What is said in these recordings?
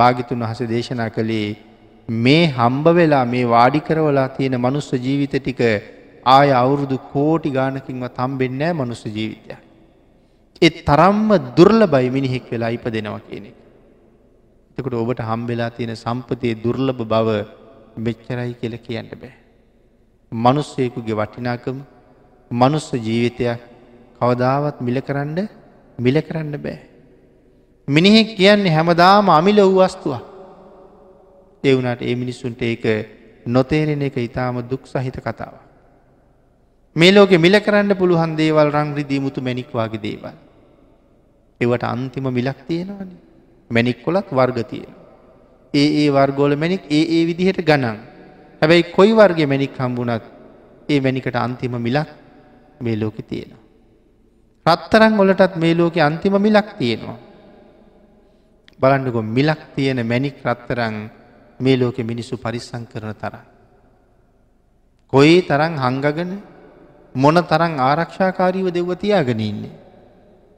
භාගිතුන් වහස දේශනා කළේ මේ හම්බ වෙලා මේ වාඩි කරවලා තියෙන මනුස්ස ජීවිත ටික ආය අවුරුදු කෝටි ගානකින්ව තම්බෙන්නෑ මනුස්ස ජීවිතය. එත් තරම්ම දුර්ල බයි මිනිහෙක් වෙලා ඉප දෙනවා කියන එක. එතකට ඔබට හම්බෙලා තියෙන සම්පතයේ දුර්ලභ බව මෙච්චරයි කියල කියන්න බෑ. මනුස්සයකුගේ වටිනාකම මනුස්ස ජීවිතයක් කවදාවත් මිල කරන්න මිල කරන්න බෑ. මිනිහෙක් කියන්නේ හැමදාම අමිල වූ වස්තුවක්. ඒ වුණට ඒ මිනිස්සුන්ට ඒක නොතේරෙන එක ඉතාම දුක් සහිත කතාව. මේ ලෝකෙ මිල කරන්න පුළුවන් දේවල් රංග්‍රදී මුතු මැනික්වාගේ දේවල්. ඒවට අන්තිම මිලක් තියෙනවන. මැනික් කොලත් වර්ග තියෙන. ඒ ඒ වර්ගෝල මැනික් ඒ ඒ විදිහට ගණන්. හැබැයි කොයි වර්ගේ මැනික් හම්බුනත් ඒ මැනිකට අන්තිම මිලක් මේ ලෝකෙ තියෙනවා. රත්තරං ඔලටත් මේ ලෝකෙ අන්තිම මිලක් තියෙනවා. බලන්නකො මිලක් තියෙන මැනික් රත්තරං මේ ලෝකෙ මිනිස්සු පරිස්සං කරන තරම්. කොයි තරං හංගගෙන මොන තරං ආරක්ෂාකාරීව දෙව්ව තියාගෙන ඉන්නේ.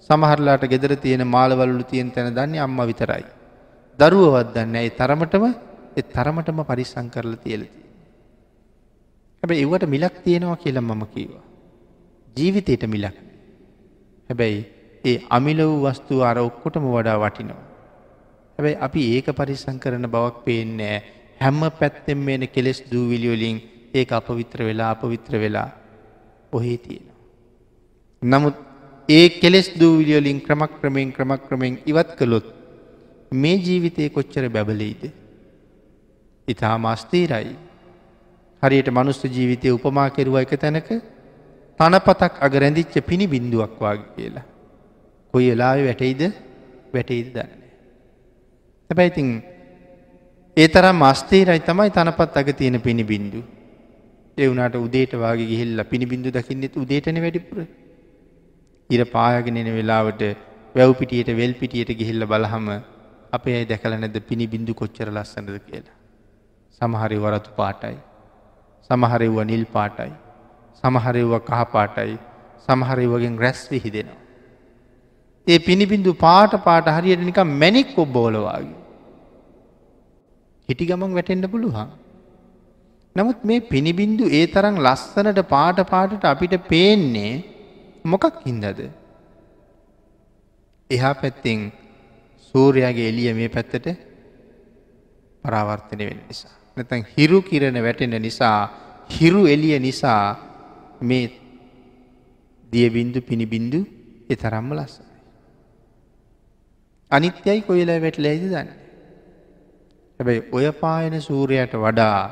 සමහරලාට ගෙදර තියෙන මාලවල්ලු තියෙන් තැන දන්නේ අම්ම විතරයි. දරුවවත් දන්න ඒ තරමටම එ තරමටම පරිස්සං කරල තියලති. හැබැ ඒවට මිලක් තියෙනවා කියලා මම කීවා. ජීවිතයට මිලක්. හැබැයි ඒ අමිල වූ වස්තු අර ඔක්කොටම වඩා වටිනවා. හැබැයි අපි ඒක පරිස්සං කරන බවක් පේන්නේ හැම්ම පැත්තෙන් මේන කෙලෙස් දූවිලියෝලින් ඒ අපවිත්‍ර වෙලා අපවිත්‍ර වෙලා ඔහේ තියෙනවා. නමුත් ඒ කෙලෙස් දූවිලියෝලින් ක්‍රමක් ක්‍රමයෙන් ක්‍රමක් ක්‍රමෙන් ඉවත් කළොත් මේ ජීවිතය කොච්චර බැබලෙයිද. ඉතා මස්තීරයි. හරියට මනුස්ස ජීවිතය උපමා කෙරුව එක තැනක තනපතක් අගරැඳිච්ච පිණි බින්දුවක් වගේ කියලා. කොයි එලාව වැටයිද වැටයිද දන්න. හැබැයිතින් ඒ තරම් මස්තේරයි තමයි තනපත් අග තියෙන පිණි බින්දු. එවුනාට උදේට වගේ ගිහිල්ල පිණි බිඳු දකින්නෙත් උදේටන වැඩිපුර. ඉර පායගෙනෙන වෙලාවට වැව් පිටියට වෙල් පිටියට ගිහිල්ල බලහම අපේ අයි දැකල නැද පිණි බිඳු කොච්චර ලස්සනද කියලා. සමහරි වරතු පාටයි. සමහරෙව්ව නිල් පාටයි. සමහරෙව්ව කහ පාටයි සමහරෙව්වගෙන් රැස් විහිදෙනවා. ඒ පිණිබිඳු පාට පාට හරියට නිකම් මැනික් ඔබ්බෝලවාගේ. හිටි ගමන් වැටෙන්ඩ පුළුවන්. නමුත් මේ පිණිබින්දු ඒ තරම් ලස්සනට පාට පාටට අපිට පේන්නේ මොකක් හින්දද. එහා පැත්තෙන් සූරයාගේ එලිය මේ පැත්තට පරාවර්තනය වෙන නිසා. නැතැන් හිරු කිරණ වැටෙන නිසා හිරු එලිය නිසා මේ දියබින්දු පිණිබින්දු එ තරම්ම ලස්සනයි. අනිත්‍යයි කොයිලා වැටල ඇද දන්න. හැබැයි ඔය පායන සූරයට වඩා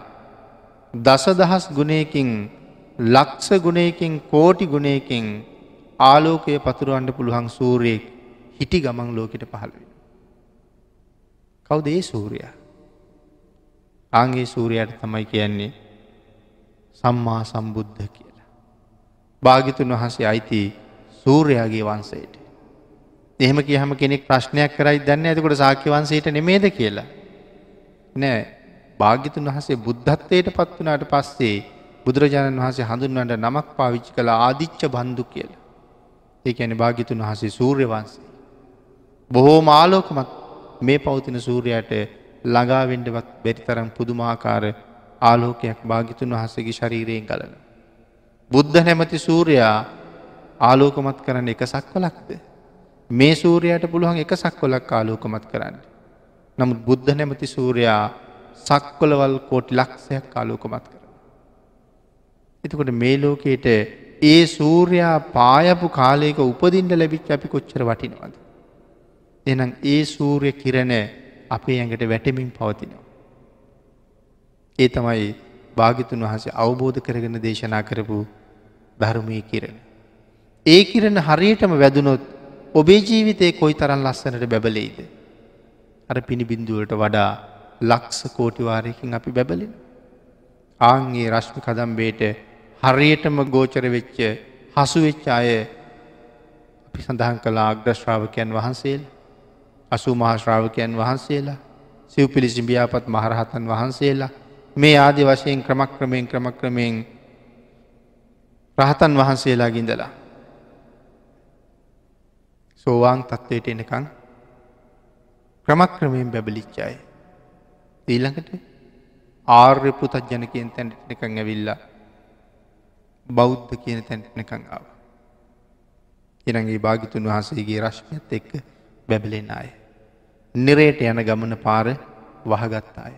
දස දහස් ගුණයකින් ලක්ෂ ගුණයකින් කෝටි ගුණයකින් ආලෝකය පතුරුවන්ට පුළුවන් සූරයෙක් හිටි ගමන් ලෝකට පහළවෙන. කවුද ඒ සූරයා. ආගේ සූරයට තමයි කියන්නේ සම්මා සම්බුද්ධ කියලා. භාගිතුන් වහසේ අයිති සූරයාගේ වන්සේට. එහෙම කියහම කෙනෙක් ප්‍රශ්නයක් කරයි දන්න ඇතකොට සාක්‍ය වන්සේට නෙමේද කියලා. නෑ භාග්‍යතුන් වහසේ බුද්ධත්වයට පත් වනාට පස්සේ බුදුරජාණන් වහසේ හඳුන්වන්ට නමක් පාවිච්චි කළ ආදිච්ච බන්ධු කියල. ඒ ඇන භාගිතුන් වහසේ සූර්ය වන්සේ. බොහෝ මාලෝකමත් මේ පවතින සූරයට ළඟාවෙන්ඩවත් බැරිතරම් පුදුමාකාර ආලෝකයක් භාගිතුන් වහසගේ ශරීරයෙන් කලන. බුද්ධ නැමති සූරයා ආලෝකමත් කරන්න එක සක්වලක්ද. මේ සූරයට පුළුවන් එක සක්වලක් ආලෝකමත් කරන්න. නමුත් බුද්ධ නැමති සූරයා සක්කොලවල් කෝටි ලක්ෂයක් ආලෝකමත් කර. එතකොට මේ ලෝකයට ඒ සූරයා පායපු කාලයක උපදින්ට ලැබිච් අපි කොච්චර වටිනවද. එනම් ඒ සූරය කිරණ අපේ ඇඟට වැටමින් පවතිනවා. ඒ තමයි භාගිතුන් වහසේ අවබෝධ කරගෙන දේශනා කරපු ධර්මය කිරණ. ඒ කිරණ හරියටම වැදුනොත් ඔබේ ජීවිතය කොයි තරන් ලස්සනට බැබලෙයිද. අර පිණිබින්දුවට වඩා ලක්ස කෝටිවාරයකින් අපි බැබලෙන. ආන්ගේ රශ්මි කදම්බේට හරියටම ගෝචර වෙච්ච හසුවෙච්ච අය අපි සඳහන් කලා අග්‍රශ්‍රාවකයන් වහන්සේල් අසු මහශ්‍රාවකයන් වහන්සේලා සිව් පිළිසිඹියාපත් මහරහතන් වහන්සේලා මේ ආදි වශයෙන් ක්‍රමක්‍රමයෙන් ක්‍රමක්‍රමයෙන් රහතන් වහන්සේලා ගින්දලා සෝවාන් තත්ත්වයට එනකං ක්‍රමක්‍රමයෙන් බැබලිච්චාය. ඊළඟට ආර්ය පුතත් ජනකයෙන් තැන්ටනකං ඇවිල්ලා බෞද්ධ කියන තැන්ටනකං ආව. එනගේ භාගිතුන් වහන්සේගේ රශ්මියත් එක්ක බැබලෙන අය. නිරේට යන ගමන පාර වහගත්තාය.